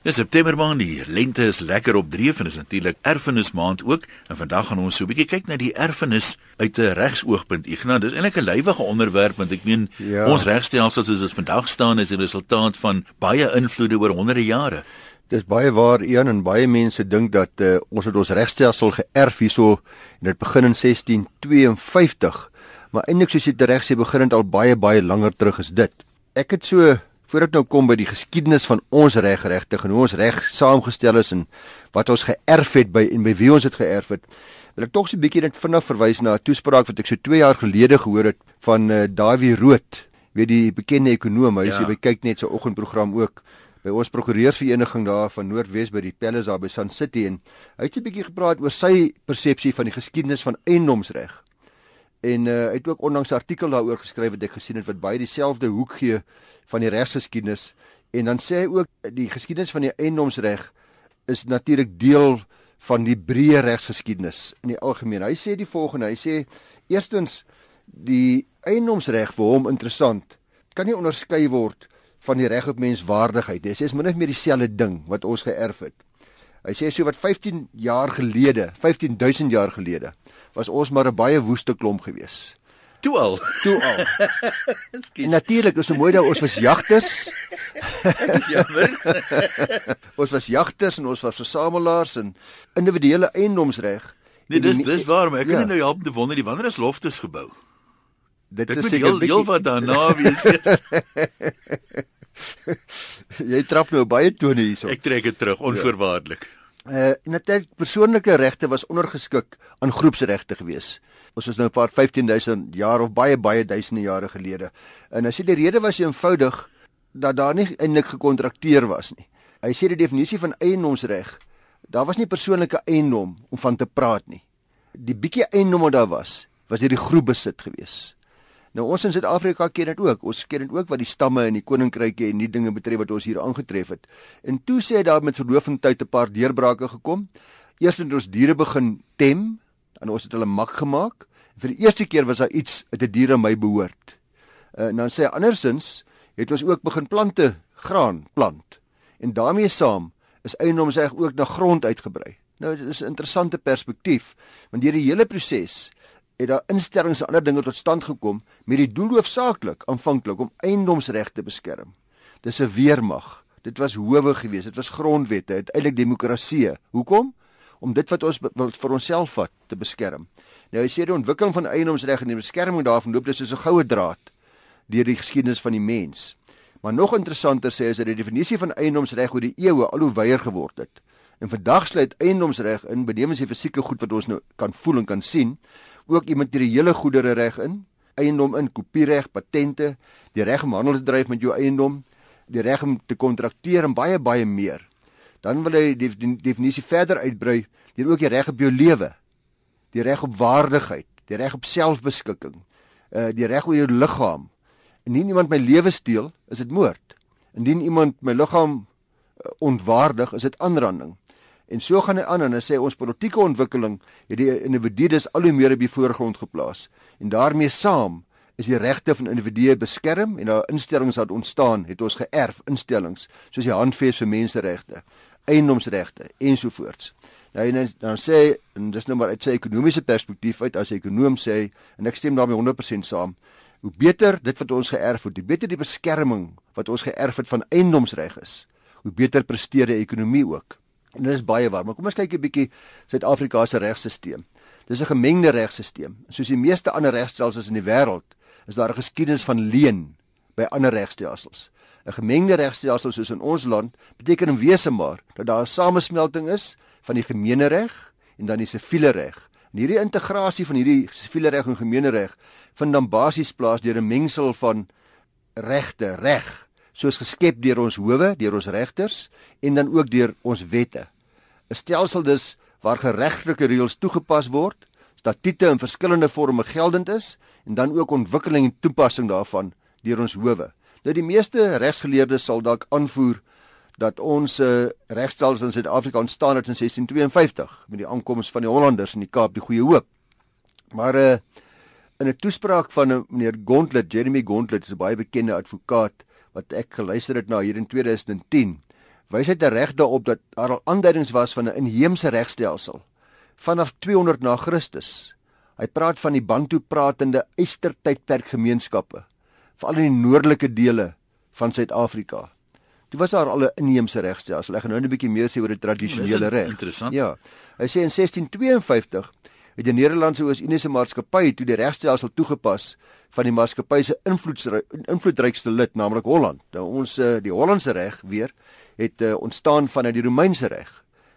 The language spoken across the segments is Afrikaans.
Dis September maand, die lente is lekker op dreef en is natuurlik erfenis maand ook. En vandag gaan ons so 'n bietjie kyk na die erfenis uit 'n regsoogpunt. Ignas, dis eintlik 'n lywige onderwerp want ek meen ja. ons regstelsel soos dit vandag staan is 'n resultaat van baie invloede oor honderde jare. Dis baie waar een en baie mense dink dat uh, ons het ons regstelsel geërf hierso en dit begin in 1652. Maar eintlik soos jy reg sê begin dit al baie baie langer terug as dit. Ek het so voordat nou kom by die geskiedenis van ons reg regtig en hoe ons reg saamgestel is en wat ons geërf het by en by wie ons dit geërf het. Wil ek tog so 'n bietjie net vinnig verwys na 'n toespraak wat ek so 2 jaar gelede gehoor het van uh, Dawie Rood, weet die bekende ekonom, hy ja. sê hy kyk net sy oggendprogram ook by ons prokureursvereniging daar van Noordwes by die Palace daar by Sun City en hy het 'n bietjie gepraat oor sy persepsie van die geskiedenis van eiendomsreg. En uh, hy het ook onlangs 'n artikel daaroor geskryf wat ek gesien het wat baie dieselfde hoek gee van die regsgeskiedenis en dan sê hy ook die geskiedenis van die eiendomsreg is natuurlik deel van die breë regsgeskiedenis in die algemeen. Hy sê die volgende, hy sê eerstens die eiendomsreg vir hom interessant kan nie onderskei word van die reg op menswaardigheid. Dit is min of meer dieselfde ding wat ons geërf het. Hy sê so wat 15 jaar gelede, 15000 jaar gelede, was ons maar 'n baie woeste klomp geweest. Toe al. Toe al. Natuurlik is so mooi dat ons was jagters. Dis jammer. ons was jagters en ons was versamelaars en individuele eiendomsreg. Nee, dis dis waar, maar ek kan ja. nou help te wonder die wanneer is loftes gebou. Dit, dit is seker heel, heel wat daarna wees. Jy trap nou baie tone hierso. Ek trek dit terug onvoorwaardelik. Uh natuurlik persoonlike regte was ondergeskik aan groepsregte geweest. Ons is nou 'n paar 15000 jaar of baie baie duisende jare gelede. En as jy die rede was eenvoudig dat daar nie eintlik gekontrakteer was nie. Hy sê die definisie van eiendomsreg, daar was nie persoonlike eiendom om van te praat nie. Die bietjie eiendom wat daar was, was hierdie groep besit gewees. Nou ons in Suid-Afrika ken dit ook. Ons ken dit ook wat die stamme en die koninkryke en die dinge betref wat ons hier aangetref het. En toe sê hy daar met verloop van tyd 'n paar deurbrake gekom. Eers het ons diere begin tem en ons het hulle mak gemaak. Vir die eerste keer was daar iets uit 'n dier aan my behoort. Uh, en dan sê hy andersins het ons ook begin plante, graan plant. En daarmee saam is eiendomsreg ook na grond uitgebrei. Nou dit is 'n interessante perspektief want deur die hele proses het daar instellings en ander dinge tot stand gekom met die doel hoofsaaklik aanvanklik om eiendomsreg te beskerm. Dis 'n weermag. Dit was howe geweest, dit was grondwette, uiteindelik demokrasie. Hoekom? om dit wat ons wil vir onsself vat te beskerm. Nou hy sê die ontwikkeling van eiendomsreg en die beskerming daarvan loop dus soos 'n goue draad deur die geskiedenis van die mens. Maar nog interessanter sê is dat die definisie van eiendomsreg oor die eeue al hoe wyer geword het. En vandag sluit eiendomsreg in benemens die fisieke goed wat ons nou kan voel en kan sien, ook immateriële goedere reg in, eiendom in kopiereg, patente, die reg om handel te dryf met jou eiendom, die reg om te kontrakteer en baie baie meer dan wil hy die definisie verder uitbrei deur ook die reg op jou lewe, die reg op waardigheid, die reg op selfbeskikking, uh die reg oor jou liggaam. Indien iemand my lewe steel, is dit moord. Indien iemand my liggaam uh, ontwaardig, is dit aanranding. En so gaan hy aan en hy sê ons politieke ontwikkeling het die individu dus al hoe meer op die voorgrond geplaas en daarmee saam is die regte van individue beskerm en daar instellings wat ontstaan het ons geërf instellings soos die handves vir menseregte eiendomsregte ensovoorts. Nou en dan sê en dis nou maar uit sy ekonomiese perspektief uit as 'n ekonom sê en ek stem daarmee 100% saam. Hoe beter dit wat ons geërf het, hoe beter die beskerming wat ons geërf het van eiendomsreg is, hoe beter presteer die ekonomie ook. En dit is baie waar, maar kom ons kyk 'n bietjie Suid-Afrika se regstelsel. Dis 'n gemengde regstelsel. Soos die meeste ander regstelsels in die wêreld, is daar 'n geskiedenis van leen by ander regstelsels. 'n gemengde regstelsel soos in ons land beteken in wese maar dat daar 'n samesmelting is van die gemeenereg en dan die siviele reg. En hierdie integrasie van hierdie siviele reg en gemeenereg vind dan basies plaas deur 'n mengsel van regte, reg, soos geskep deur ons howe, deur ons regters en dan ook deur ons wette. 'n Stelsel dus waar geregtelike reëls toegepas word, statute in verskillende forme geldend is en dan ook ontwikkeling en toepassing daarvan deur ons howe. Nou die meeste regsgeleerdes sal dalk aanvoer dat ons uh, regstelsel in Suid-Afrika ontstaan het in 1652 met die aankoms van die Hollanders in die Kaap die Goeie Hoop. Maar uh, in 'n toespraak van uh, meneer Gontlet, Jeremy Gontlet, is 'n baie bekende advokaat wat ek geluister het na hier in 2010, wys hy reg daarop dat daar al aanduidings was van 'n inheemse regstelsel vanaf 200 na Christus. Hy praat van die Bantu pratende Eystertydperk gemeenskappe veral in die noordelike dele van Suid-Afrika. Dit was daar al 'n inheemse regstelsel. Ek gaan nou 'n bietjie meer sê oor die tradisionele reg. Interessant. Ja. Hy sê in 1652 het die Nederlandse Oos-Indiese Maatskappy toe die regstelsel toegepas van die maatskappy se invloedrykste lid, naamlik Holland. Nou ons eh, die Hollandse reg weer het uh, ontstaan vanuit die Romeinse reg.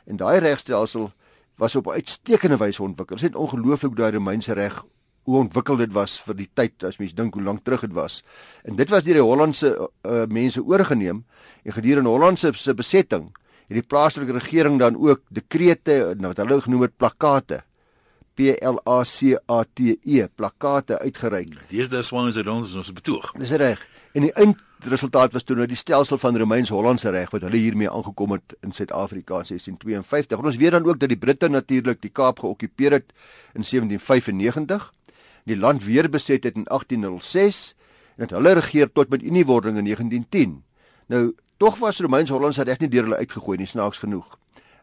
En daai regstelsel was op uitstekende wyse ontwikkel. Dit is ongelooflik hoe daai Romeinse reg hoe ontwikkel dit was vir die tyd as mens dink hoe lank terug dit was. En dit was deur die Hollandse uh, mense oorgeneem en gedurende Hollandse se besetting het die plaaslike regering dan ook dekrete wat hulle genoem het plakate P L A C A T E plakate uitgereik. Dis daar swans het ons ons betoog. Dis reg. En die eindresultaat was toe nou die stelsel van Romeins-Hollandse reg wat hulle hiermee aangekom het in Suid-Afrika in 1652. En ons weet dan ook dat die Britte natuurlik die Kaap geokkupeer het in 1795 die land weer beset het in 1806 en dat hulle regeer tot met uniewording in 1910. Nou tog was Romeins-Hollandse reg nie deur hulle uitgegooi nie snaaks genoeg.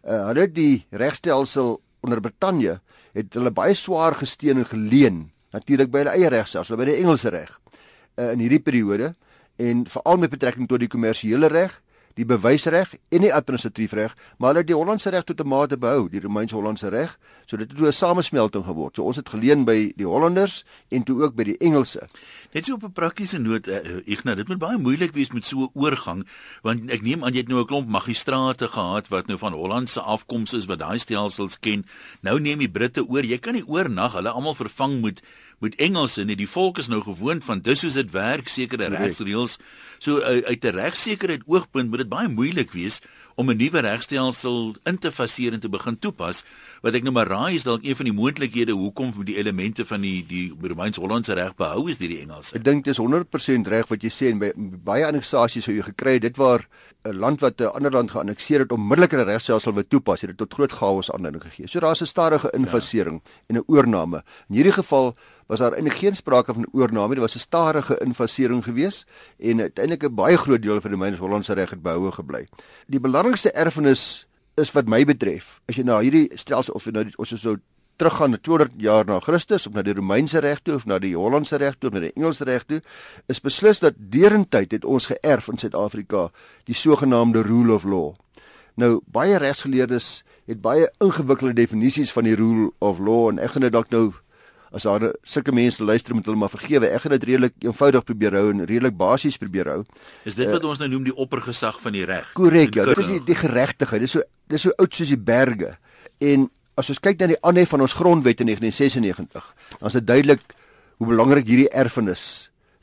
Uh, hulle die regstelsel onder Brittanje het hulle baie swaar gesteun en geleen natuurlik by hulle eie regstelsel by die Engelse reg uh, in hierdie periode en veral met betrekking tot die kommersiële reg die bewysreg en die administratiewe reg, maar hulle het die Hollandse reg tot 'n mate behou, die Romeins-Hollandse reg, so dit het 'n samesmelting geword. So ons het geleen by die Hollanders en toe ook by die Engelse. Net so op 'n praktiese noot, uh, Ignas, dit moet baie moeilik wees met so 'n oorgang, want ek neem aan jy het nou 'n klomp magistrate gehad wat nou van Hollandse afkoms is wat daai stelsels ken. Nou neem die Britte oor. Jy kan nie oornag hulle almal vervang moet met Engels en die volk is nou gewoond van dis soos dit werk sekere regsreëls. So uh, uit 'n regsekerheid oogpunt moet dit baie moeilik wees om 'n nuwe regstelsel in te faseer en te begin toepas. Wat ek nou maar raai is dalk een van die moontlikhede hoekom die elemente van die die Romeins-Hollandse reg behou is deur die Engelse. Ek dink dit is 100% reg wat jy sê en by baie anneksasies sou jy gekry dit waar 'n land wat 'n ander land geannekseer het onmiddellik 'n regstelsel wil toepas het dit tot groot chaos aanleiding gegee. So daar's 'n stadige infasering ja. en 'n oorname. In hierdie geval was daar eintlik geen sprake van oorname dit was 'n stadige infasering gewees en uiteindelik 'n baie groot deel van die myne Hollandse reg het behoue gebly. Die belangrikste erfenis is wat my betref as jy na hierdie stelsel of nou ons is so teruggaan na 200 jaar na Christus of na die Romeinse reg toe of na die Hollandse reg toe of na die Engelse reg toe is beslis dat derentyd het ons geërf in Suid-Afrika die sogenaamde rule of law. Nou baie regsgeleerdes het baie ingewikkelde definisies van die rule of law en ek gaan dit dalk nou as daar sulke mense luister moet hulle maar vergewe. Ek gaan dit redelik eenvoudig probeer hou en redelik basies probeer hou. Is dit wat uh, ons nou noem die oppergesag van die reg? Korrek, ja. Dit is die, die geregtigheid. Dit is so dit is so oud soos die berge. En as ons kyk na die aanhef van ons grondwet in 1996, dan is dit duidelik hoe belangrik hierdie erfenis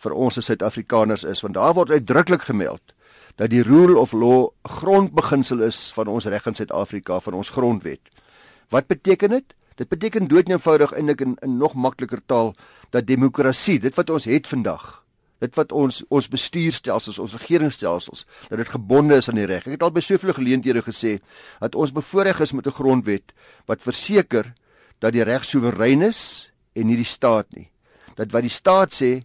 vir ons as Suid-Afrikaners is, want daar word uitdruklik gemeld dat die rule of law grondbeginsel is van ons reg in Suid-Afrika, van ons grondwet. Wat beteken dit? Dit beteken dood eenvoudig eintlik in, in nog makliker taal dat demokrasie, dit wat ons het vandag, dit wat ons ons bestuurstelsels, ons regeringsstelsels, dat dit gebonde is aan die reg. Ek het al by soveel geleenthede gesê dat ons bevoorreg is met 'n grondwet wat verseker dat die reg soewerein is en nie die staat nie. Dat wat die staat sê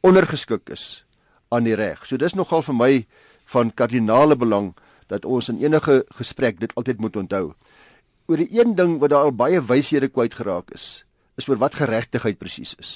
ondergeskik is aan die reg. So dis nogal vir my van kardinale belang dat ons in enige gesprek dit altyd moet onthou oor die een ding wat daar al baie wyshede kwyt geraak is, is oor wat geregtigheid presies is.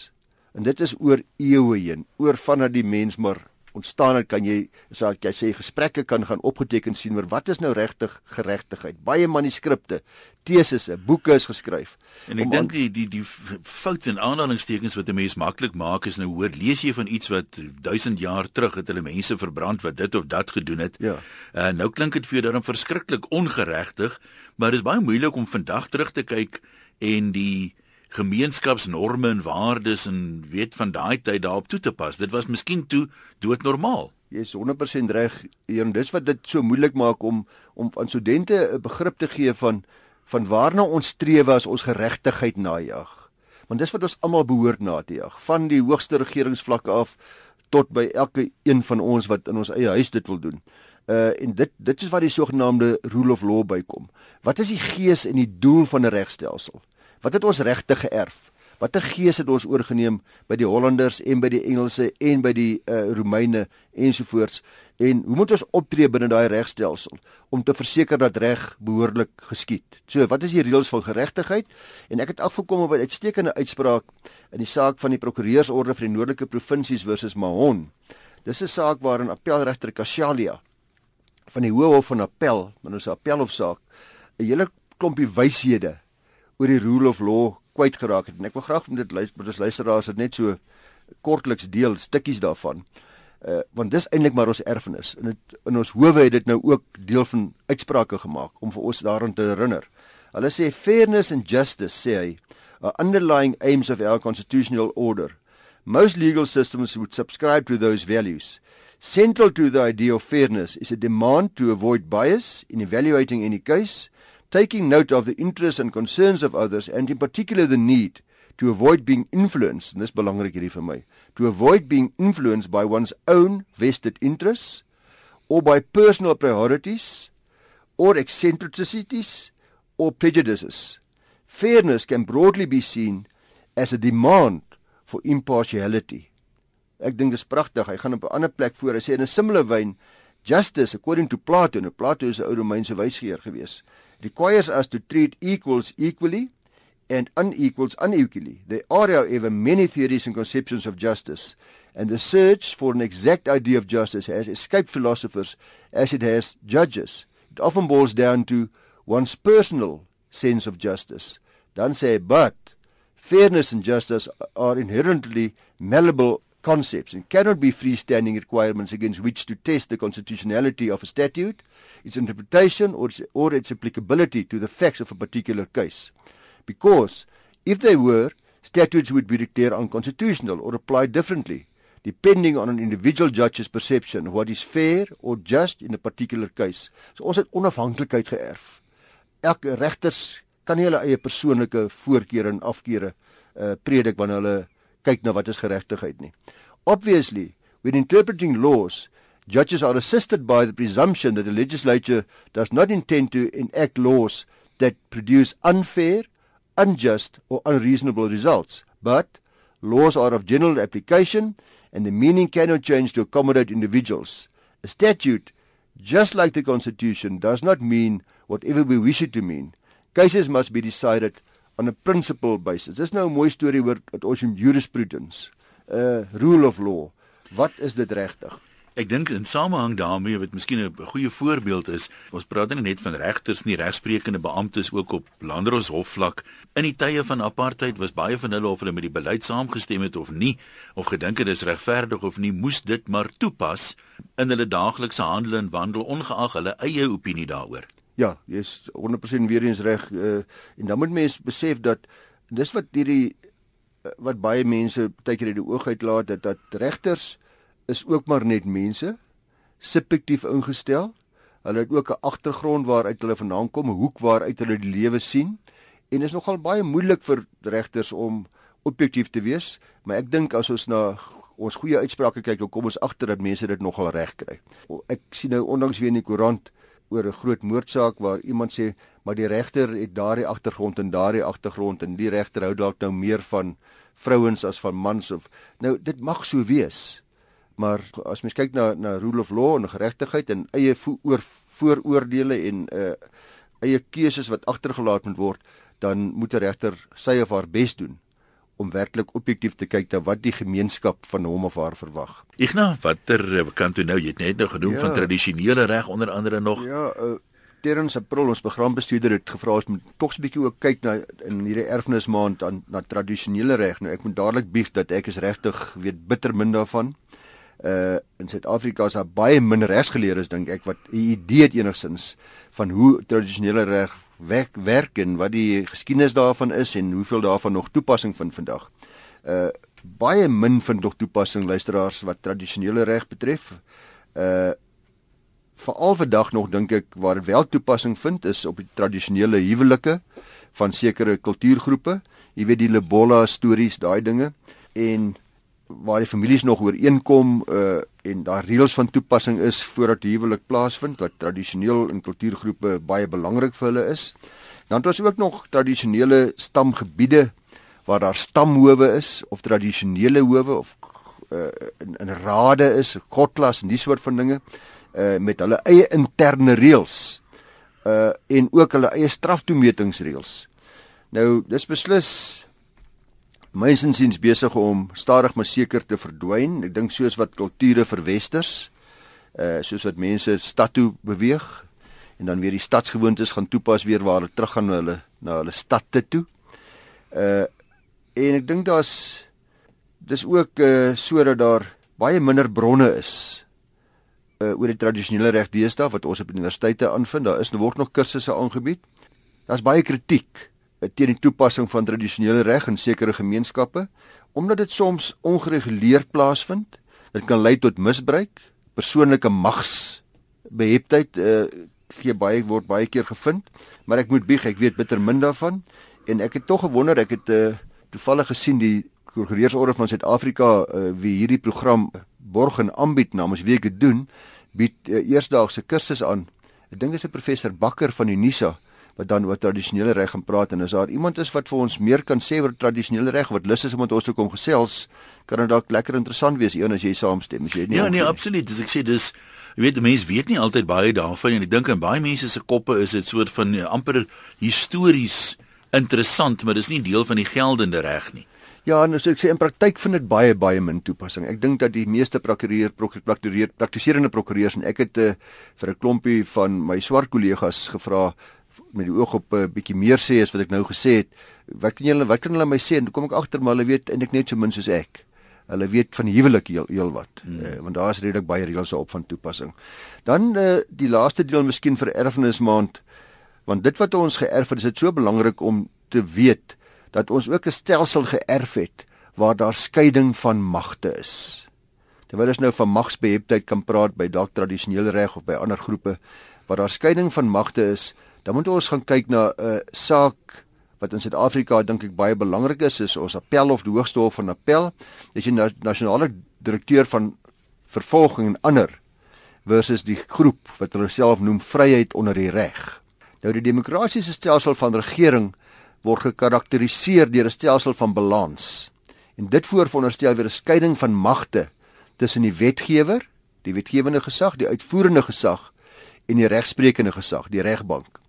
En dit is oor eeue heen, oor vandat die mens maar ontstaan het, kan jy sê jy sê gesprekke kan gaan opgeteken sien oor wat is nou regtig geregtigheid. Baie manuskripte, tesisse, boeke is geskryf. En ek dink die die die fout en aanhalingstekens wat 'n mens maklik maak is nou hoor lees jy van iets wat 1000 jaar terug het hulle mense verbrand wat dit of dat gedoen het. Ja. En uh, nou klink dit vir jou dan verskriklik ongeregtig maar dit is baie moeilik om vandag terug te kyk en die gemeenskapsnorme en waardes en weet van daai tyd daarop toe te pas. Dit was miskien toe doodnormaal. Jy is 100% reg. En dis wat dit so moeilik maak om om aan studente 'n begrip te gee van van waarna ons streef as ons geregtigheid najag. Want dis wat ons almal behoort na te jag, van die hoogste regeringsvlakke af tot by elke een van ons wat in ons eie huis dit wil doen. Uh en dit dit is waar die sogenaamde rule of law bykom. Wat is die gees en die doel van 'n regstelsel? Wat het ons regte geërf? Watter gees het ons oorgeneem by die Hollanders en by die Engelse en by die uh Romeine ensovoorts? En hoe moet ons optree binne daai regstelsel om te verseker dat reg behoorlik geskied? So, wat is die reëls van geregtigheid? En ek het afgekom op 'n uitstekende uitspraak in die saak van die prokureursorde vir die noordelike provinsies versus Mahon. Dis 'n saak waarin appelregter Kashalia van die Hooghof van Appel, maar ons 'n appelhofsaak, 'n hele klompie wyshede oor die rule of law kwyt geraak het. En ek wil graag met dit luister, ons luisteraars dit net so kortliks deel stukkies daarvan. Uh want dis eintlik maar ons erfenis. En dit in ons howe het dit nou ook deel van uitsprake gemaak om vir ons daaraan te herinner. Hulle sê fairness and justice sê hy are underlying aims of our constitutional order. Most legal systems would subscribe to those values. Central to the idea of fairness is a demand to avoid bias in evaluating any case, taking note of the interests and concerns of others and in particular the need to avoid being influenced, and dis belangrik hierdie vir my, to avoid being influenced by one's own vested interests or by personal priorities or eccentricities or prejudices. Fairness can broadly be seen as a demand for impartiality. Ek dink dis pragtig. Hy gaan op 'n ander plek voor. Hy sê in 'n similar vein, justice according to Plato, nou Plato is 'n ou Romeinse wysgeer gewees, requires us to treat equals equally and unequals unequally. There are however many theories and conceptions of justice, and the search for an exact idea of justice has escaped philosophers as it has judges. It often boils down to one's personal sense of justice. Dan sê but fairness and justice are inherently malleable concepts and cannot be freestanding requirements against which to test the constitutionality of a statute, its interpretation or its, or its applicability to the facts of a particular case. Because if they were, statutes would be declared unconstitutional or applied differently depending on an individual judge's perception of what is fair or just in a particular case. So ons het onafhanklikheid geërf. Elke regters kan nie hulle eie persoonlike voorkeure en afkeure uh predik wanneer hulle kyk na wat is geregtigheid nie. Obviously, when interpreting laws, judges are assisted by the presumption that the legislature does not intend to enact laws that produce unfair, unjust or unreasonable results, but laws are of general application and the meaning cannot change to accommodate individuals. A statute, just like the constitution, does not mean whatever we wish it to mean. Cases must be decided on a principle basis. Dis nou 'n mooi storie oor wat ons in jurisprudence, uh, rule of law. Wat is dit regtig? Ek dink in samehang daarmee wat miskien 'n goeie voorbeeld is, ons praat nie net van regters nie, regsprekende beamptes ook op landerhofvlak. In die tye van apartheid was baie van hulle of hulle met die beleid saamgestem het of nie, of gedink het dit is regverdig of nie, moes dit maar toepas in hulle daaglikse handel en wandel ongeag hulle eie opinie daaroor. Ja, jy's 100% weer eens reg uh, en dan moet mens besef dat dis wat hierdie uh, wat baie mense baie keer uit die oog uitlaat dat dat regters is ook maar net mense subjektief ingestel. Hulle het ook 'n agtergrond waaruit hulle vandaan kom, 'n hoek waaruit hulle die lewe sien en is nogal baie moeilik vir regters om objektief te wees, maar ek dink as ons na ons goeie uitsprake kyk, dan kom ons agter dat mense dit nogal reg kry. Ek sien nou ondanks weer in die koerant oor 'n groot moordsaak waar iemand sê maar die regter het daardie agtergrond en daardie agtergrond en die regter hou dalk nou meer van vrouens as van mans of nou dit mag so wees maar as mens kyk na na rule of law en geregtigheid en eie voor, vooroordele en uh eie keuses wat agtergelaat moet word dan moet 'n regter sy of haar bes doen om werklik objektief te kyk na wat die gemeenskap van hom of haar verwag. Ignas, watter eh, kan toe nou jy het net nou genoem ja, van tradisionele reg onder andere nog? Ja, uh, Terrens April ons begrafbestuurder het gevra ons moet tog 'n bietjie ook kyk na in hierdie erfenismaand aan na tradisionele reg. Nou ek moet dadelik bieg dat ek is regtig weet bitter min daarvan. Uh in Suid-Afrika is daar baie min regsgeleerdes dink ek wat 'n idee het enigsins van hoe tradisionele reg werk werk en wat die geskiedenis daarvan is en hoeveel daarvan nog toepassing vind vandag. Uh baie min vind nog toepassing luisteraars wat tradisionele reg betref. Uh veral vandag nog dink ek waar wel toepassing vind is op die tradisionele huwelike van sekere kultuurgroepe. Jy weet die Lebola stories, daai dinge en waar die families nog ooreenkom uh en daar reëls van toepassing is voordat huwelik plaasvind wat tradisioneel in kultuurgroepe baie belangrik vir hulle is. Dan het ons ook nog tradisionele stamgebiede waar daar stamhowe is of tradisionele howe of uh, in, in rade is, godklas en die soort van dinge uh met hulle eie interne reëls uh en ook hulle eie straftoemetingsreëls. Nou dis beslis mensensiens besig om stadig maar seker te verdwyn. Ek dink soos wat kulture verwesters uh soos wat mense stad toe beweeg en dan weer die stadsgewoontes gaan toepas weer waar hulle teruggaan na hulle na hulle stadte toe. Uh en ek dink daar's dis ook uh sodat daar baie minder bronne is uh oor die tradisionele reg deesdae wat ons op universiteite aanvind. Daar is nou word nog kursusse aangebied. Daar's baie kritiek teen die toepassing van tradisionele reg in sekere gemeenskappe omdat dit soms ongereguleerd plaasvind. Dit kan lei tot misbruik, persoonlike magsbeheptheid uh gee baie word baie keer gevind, maar ek moet bieg, ek weet bitter min daarvan en ek het tog gewonder, ek het uh toevallig gesien die Prokureursorde van Suid-Afrika uh, wie hierdie program borg en aanbied namens wie ek dit doen, bied uh, eersdaagse kursusse aan. Ek dink dit is 'n professor Bakker van die Nisa wat dan oor tradisionele reg gaan praat en as daar iemand is wat vir ons meer kan sê oor tradisionele reg wat lus is om met ons te kom gesels, kan dit dalk lekker interessant wees eers as jy saamstem, as jy nie Ja, nee, absoluut. Dis ek sê dis jy weet die mense weet nie altyd baie daarvan en ek dink in baie mense se koppe is dit soort van ja, amper histories interessant, maar dis nie deel van die geldende reg nie. Ja, nou so ek sê in praktyk vind dit baie baie min toepassing. Ek dink dat die meeste prokureur prokureur praktiserende prokureurs en ek het uh, vir 'n klompie van my swart kollegas gevra met die oog op 'n uh, bietjie meer sê as wat ek nou gesê het. Wat kan julle wat kan hulle my sê? En kom ek agter maar hulle weet eintlik net so min soos ek. Hulle weet van huwelik heel heel wat. Hmm. Uh, want daar is redelik baie reëls op van toepassing. Dan uh, die laaste deel miskien vir erfenismaand want dit wat ons geërf het, is dit so belangrik om te weet dat ons ook 'n stelsel geërf het waar daar skeiding van magte is. Terwyl ons nou van magsbeheptheid kan praat by dalk tradisionele reg of by ander groepe waar daar skeiding van magte is, dan moet ons gaan kyk na 'n uh, saak wat in Suid-Afrika dink ek baie belangrik is, is ons appel of die hoogste hof van appel. Dis die nasionale direkteur van vervolging en ander versus die groep wat hulle self noem vryheid onder die reg. Nou die demokratiese stelsel van regering word gekarakteriseer deur 'n stelsel van balans. En dit vooronderstel weer 'n skeiding van magte tussen die wetgewer, die wetgewende gesag, die uitvoerende gesag en die regsprekende gesag, die regbank.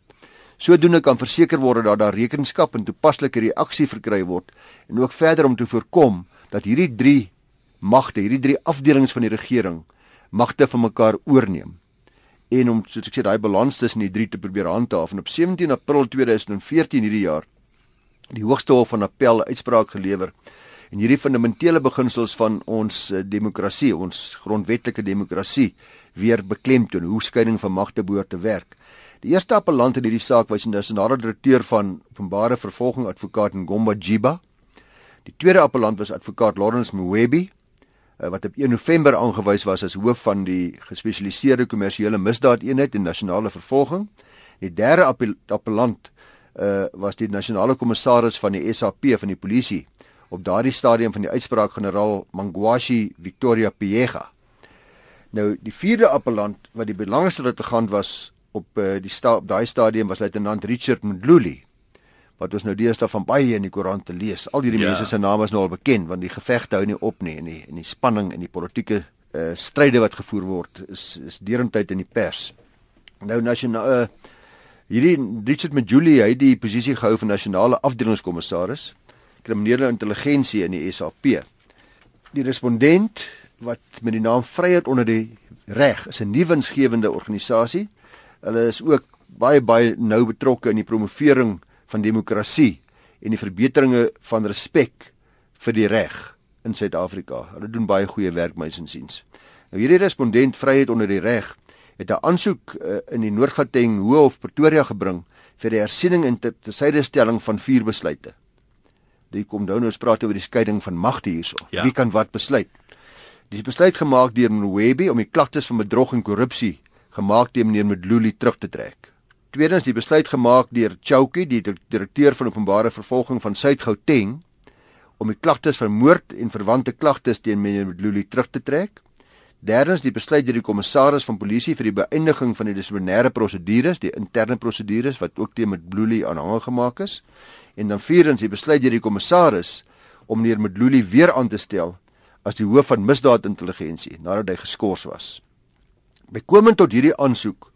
Sodoende kan verseker word dat daar rekenskap en toepaslike reaksie verkry word en ook verder om te voorkom dat hierdie drie magte, hierdie drie afdelings van die regering magte van mekaar oorneem. En om soos ek sê daai balans tussen die drie te probeer handhaaf en op 17 April 2014 hierdie jaar die Hoogste Hof van Appel uitspraak gelewer en hierdie fundamentele beginsels van ons eh, demokrasie, ons grondwetlike demokrasie weer beklemtoon hoe skeiding van magte behoort te werk. Die eerste appellant in hierdie saak was die nasionale direkteur van openbare vervolging advokaat Ngomba Jiba. Die tweede appellant was advokaat Lawrence Mwebi eh, wat op 1 November aangewys was as hoof van die gespesialiseerde kommersiële misdaadeenheid in nasionale vervolging. Die derde appellant uh, was die nasionale kommissaris van die SAP van die polisie op daardie stadium van die uitspraak generaal Mangwashi Victoria Piega. Nou die vierde appellant wat die belangrikste litigant was op uh, die sta op daai stadium was luitenant Richard Mdluli wat ons nou deesdae van baie in die koerant te lees. Al hierdie ja. mense se name is nou al bekend want die gevegte hou nie op nie en die en die spanning en die politieke uh, stryde wat gevoer word is is derentyd in die pers. Nou nasionale uh, hierdie Richard Mdluli hy die posisie gehou van nasionale afdelingskommissaris kriminele intelligensie in die SAP. Die respondent wat met die naam Vryheid onder die reg is 'n nuwensgewende organisasie Hulle is ook baie baie nou betrokke in die promovering van demokrasie en die verbeteringe van respek vir die reg in Suid-Afrika. Hulle doen baie goeie werk my insiens. Nou hierdie respondent Vryheid onder die reg het 'n aansoek uh, in die Noord-Gauteng Hof Pretoria gebring vir die hersiening en tersydestelling van vier besluite. Dit kom nou nou spraak oor die skeiding van magte hierso. Ja. Wie kan wat besluit? Dis besluit gemaak deur Mwebi om die klagtes van bedrog en korrupsie gemaak teen meneer Mdluli terug te trek. Tweedens die besluit gemaak deur Chouki, die direkteur van openbare vervolging van Suid-Gauteng, om die klagtes van moord en verwante klagtes teen meneer Mdluli terug te trek. Derdens die besluit deur die kommissaris van polisie vir die beëindiging van die dissiplinêre prosedures, die interne prosedures wat ook teen Mdluli aanhang gemaak is. En dan vierdens die besluit deur die kommissaris om meneer Mdluli weer aan te stel as die hoof van misdaadintelligensie nadat hy geskort was. Bykomend tot hierdie aansoek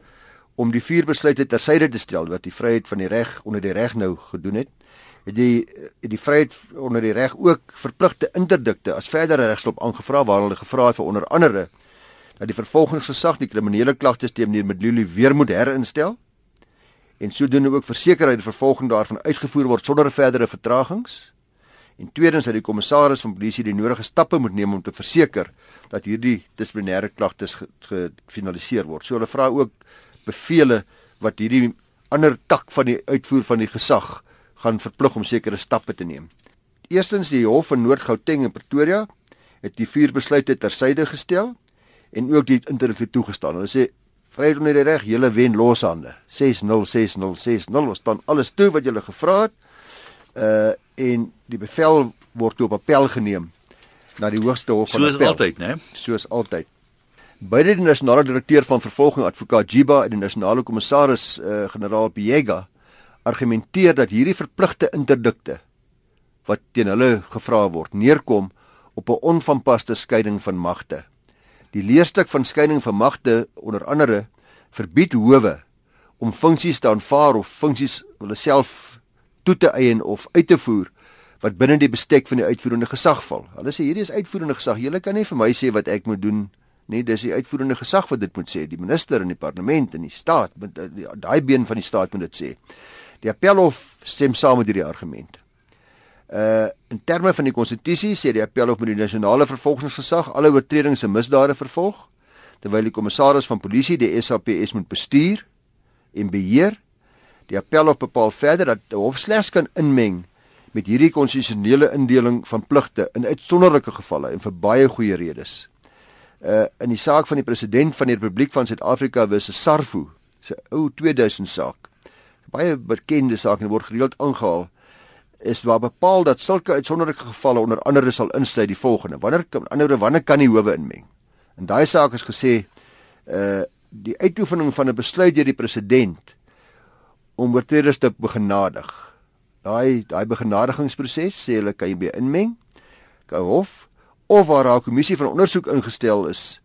om die vier besluite tersyde te stel wat die vryheid van die reg onder die reg nou gedoen het, het die die vryheid onder die reg ook verpligte interdikte as verdere regstop aangevra waar hulle gevra het vir onder andere dat die vervolgingsgesag die kriminele klagtes teen meneer Medluli weer moet herinstel en sodoende ook verseker dat die vervolging daarvan uitgevoer word sonder verdere vertragings. En tweedens dat die kommissaris van polisie die nodige stappe moet neem om te verseker dat hierdie dissiplinêre klagtes gefinaliseer word. So hulle vra ook bevele wat hierdie ander tak van die uitvoer van die gesag gaan verplig om sekere stappe te neem. Eerstens die Hof van Noord-Gauteng en Pretoria het die vier besluite tersyde gestel en ook die interdikte toegestaan. Hulle sê vryheid onder die reg, julle wen loshande. 606060 ons staan alles toe wat julle gevra het. Uh en die bevel word toe op appel geneem na die hoogste hof van Soos appel. altyd, né? Soos altyd. Beide die nasionale direkteur van vervolging advokaat Jiba en die nasionale kommissaris uh generaal Piega argumenteer dat hierdie verpligte interdikte wat teen hulle gevra word neerkom op 'n onvanpaste skeiding van magte. Die leerstuk van skeiding van magte onder andere verbied howe om funksies te aanvaar of funksies hulle self toe te eien of uit te voer wat binne die bestek van die uitvoerende gesag val. Hulle sê hierdie is uitvoerende gesag. Julle kan nie vir my sê wat ek moet doen nie. Dis die uitvoerende gesag wat dit moet sê. Die minister in die parlement en die staat, daai been van die staat moet dit sê. Die appelhof stem saam met hierdie argument. Uh in terme van die konstitusie sê die appelhof moet die nasionale vervolgingsgesag alle oortredings en misdade vervolg terwyl die kommissaris van polisie die SAPS moet bestuur en beheer. Die appelhof bepaal verder dat die hof slegs kan inmeng met hierdie konstitusionele indeling van pligte in uitsonderlike gevalle en vir baie goeie redes. Uh in die saak van die president van die Republiek van Suid-Afrika 'n Sarfu, 'n ou 2000 saak baie bekende saak en word gereeld aangehaal is waar bepaal dat sulke uitsonderlike gevalle onder andere sal insluit die volgende wanneer anderre wanneer kan die howe inmeng en daai saak is gesê uh die uitoefening van 'n besluit deur die president om oortreders te begenadig daai daai begenadigingsproses sê hulle kan jy by inmeng kan hof of waar 'n kommissie van ondersoek ingestel is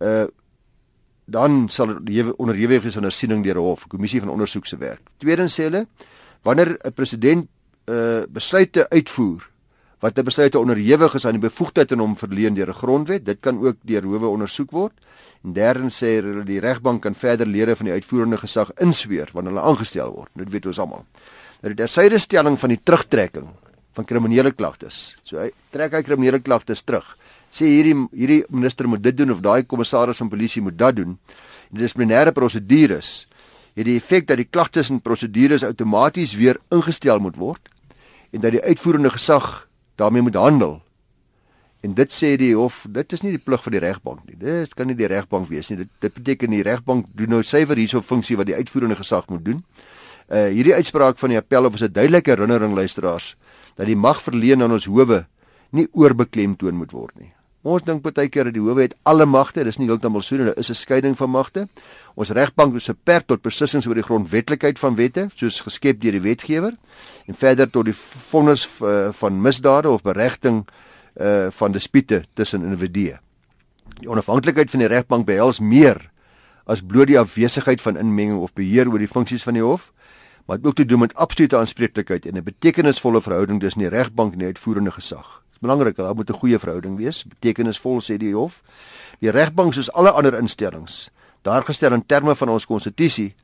uh dan sal die onderhewig is aan 'n siening deur 'n hof, kommissie van ondersoek se werk. Tweedens sê hulle wanneer 'n president uh, besluite uitvoer wat 'n besluite onderhewig is aan die bevoegdheid en hom verleen deur 'n grondwet, dit kan ook deur howe ondersoek word. En derdens sê hulle die regbank kan verder lede van die uitvoerende gesag insweer wanneer hulle aangestel word. Dit weet ons almal. Nou die tersyde stelling van die terugtrekking van kriminele klagtes. So hy trek hy kriminele klagtes terug sê hierdie hierdie minister moet dit doen of daai kommissaris van polisie moet dat doen. Die dissiplinêre prosedures het die effek dat die klagtes en prosedures outomaties weer ingestel moet word en dat die uitvoerende gesag daarmee moet handel. En dit sê die hof, dit is nie die plig van die regbank nie. Dit kan nie die regbank wees nie. Dit dit beteken die regbank doen nou suiwer hierso funksie wat die uitvoerende gesag moet doen. Uh hierdie uitspraak van die appel of is 'n duidelike herinnering luisteraars dat die mag verleen aan ons howe nie oorbeklemtoon moet word nie. Ons dink baie keer dat die howe het alle magte, dis nie heeltemal so nie, daar is 'n skeiding van magte. Ons regbank is beperk tot besluissings oor die grondwetlikheid van wette, soos geskep deur die wetgewer, en verder tot die vonnis uh, van misdade of beregting uh van dispute tussen individue. Die onafhanklikheid van die regbank behels meer as bloot die afwesigheid van inmenging of beheer oor die funksies van die hof, maar dit ook te doen met absolute aanspreeklikheid en 'n betekenisvolle verhouding tussen die regbank en die uitvoerende gesag belangrik, daar moet 'n goeie verhouding wees, betekenisvol sê die hof. Die regbank soos alle ander instellings, daar gestel in terme van ons konstitusie,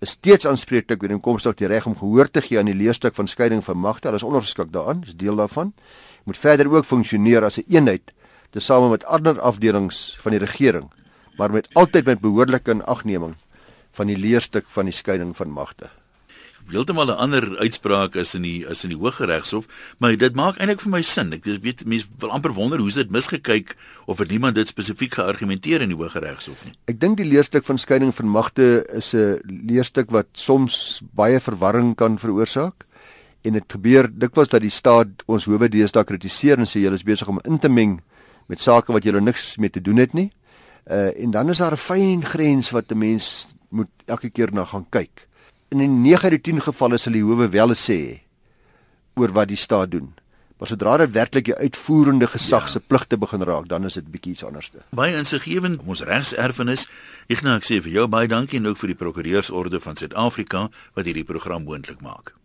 is steeds aanspreeklik oor inkomste op die reg om gehoor te gee aan die leerstuk van skeiding van magte. Hulle is ondergeskik daaraan, is deel daarvan. Moet verder ook funksioneer as 'n een eenheid tesame met ander afdelings van die regering, maar met altyd met behoorlike inagneming van die leerstuk van die skeiding van magte heeltemal 'n ander uitspraak is in die is in die Hooggeregshof, maar dit maak eintlik vir my sin. Ek weet mense wil amper wonder hoe dit misgekyk of het niemand dit spesifiek geargumenteer in die Hooggeregshof nie. Ek dink die leerstuk van skeiding van magte is 'n leerstuk wat soms baie verwarring kan veroorsaak. En dit gebeur dikwels dat die staat ons howe deesdae kritiseer en sê julle is besig om in te meng met sake wat julle niks mee te doen het nie. Uh en dan is daar 'n fyn grens wat 'n mens moet elke keer na gaan kyk in 9 uit die 10 gevalle sal die howe wel sê oor wat die staat doen. Maar sodra dit werklik die uitvoerende gesag ja. se pligte begin raak, dan is dit bietjie iets anderste. Baie insiggewend ons regserfenis. Ek nou ek sê vir jou baie dankie en ook vir die prokureursorde van Suid-Afrika wat hierdie program moontlik maak.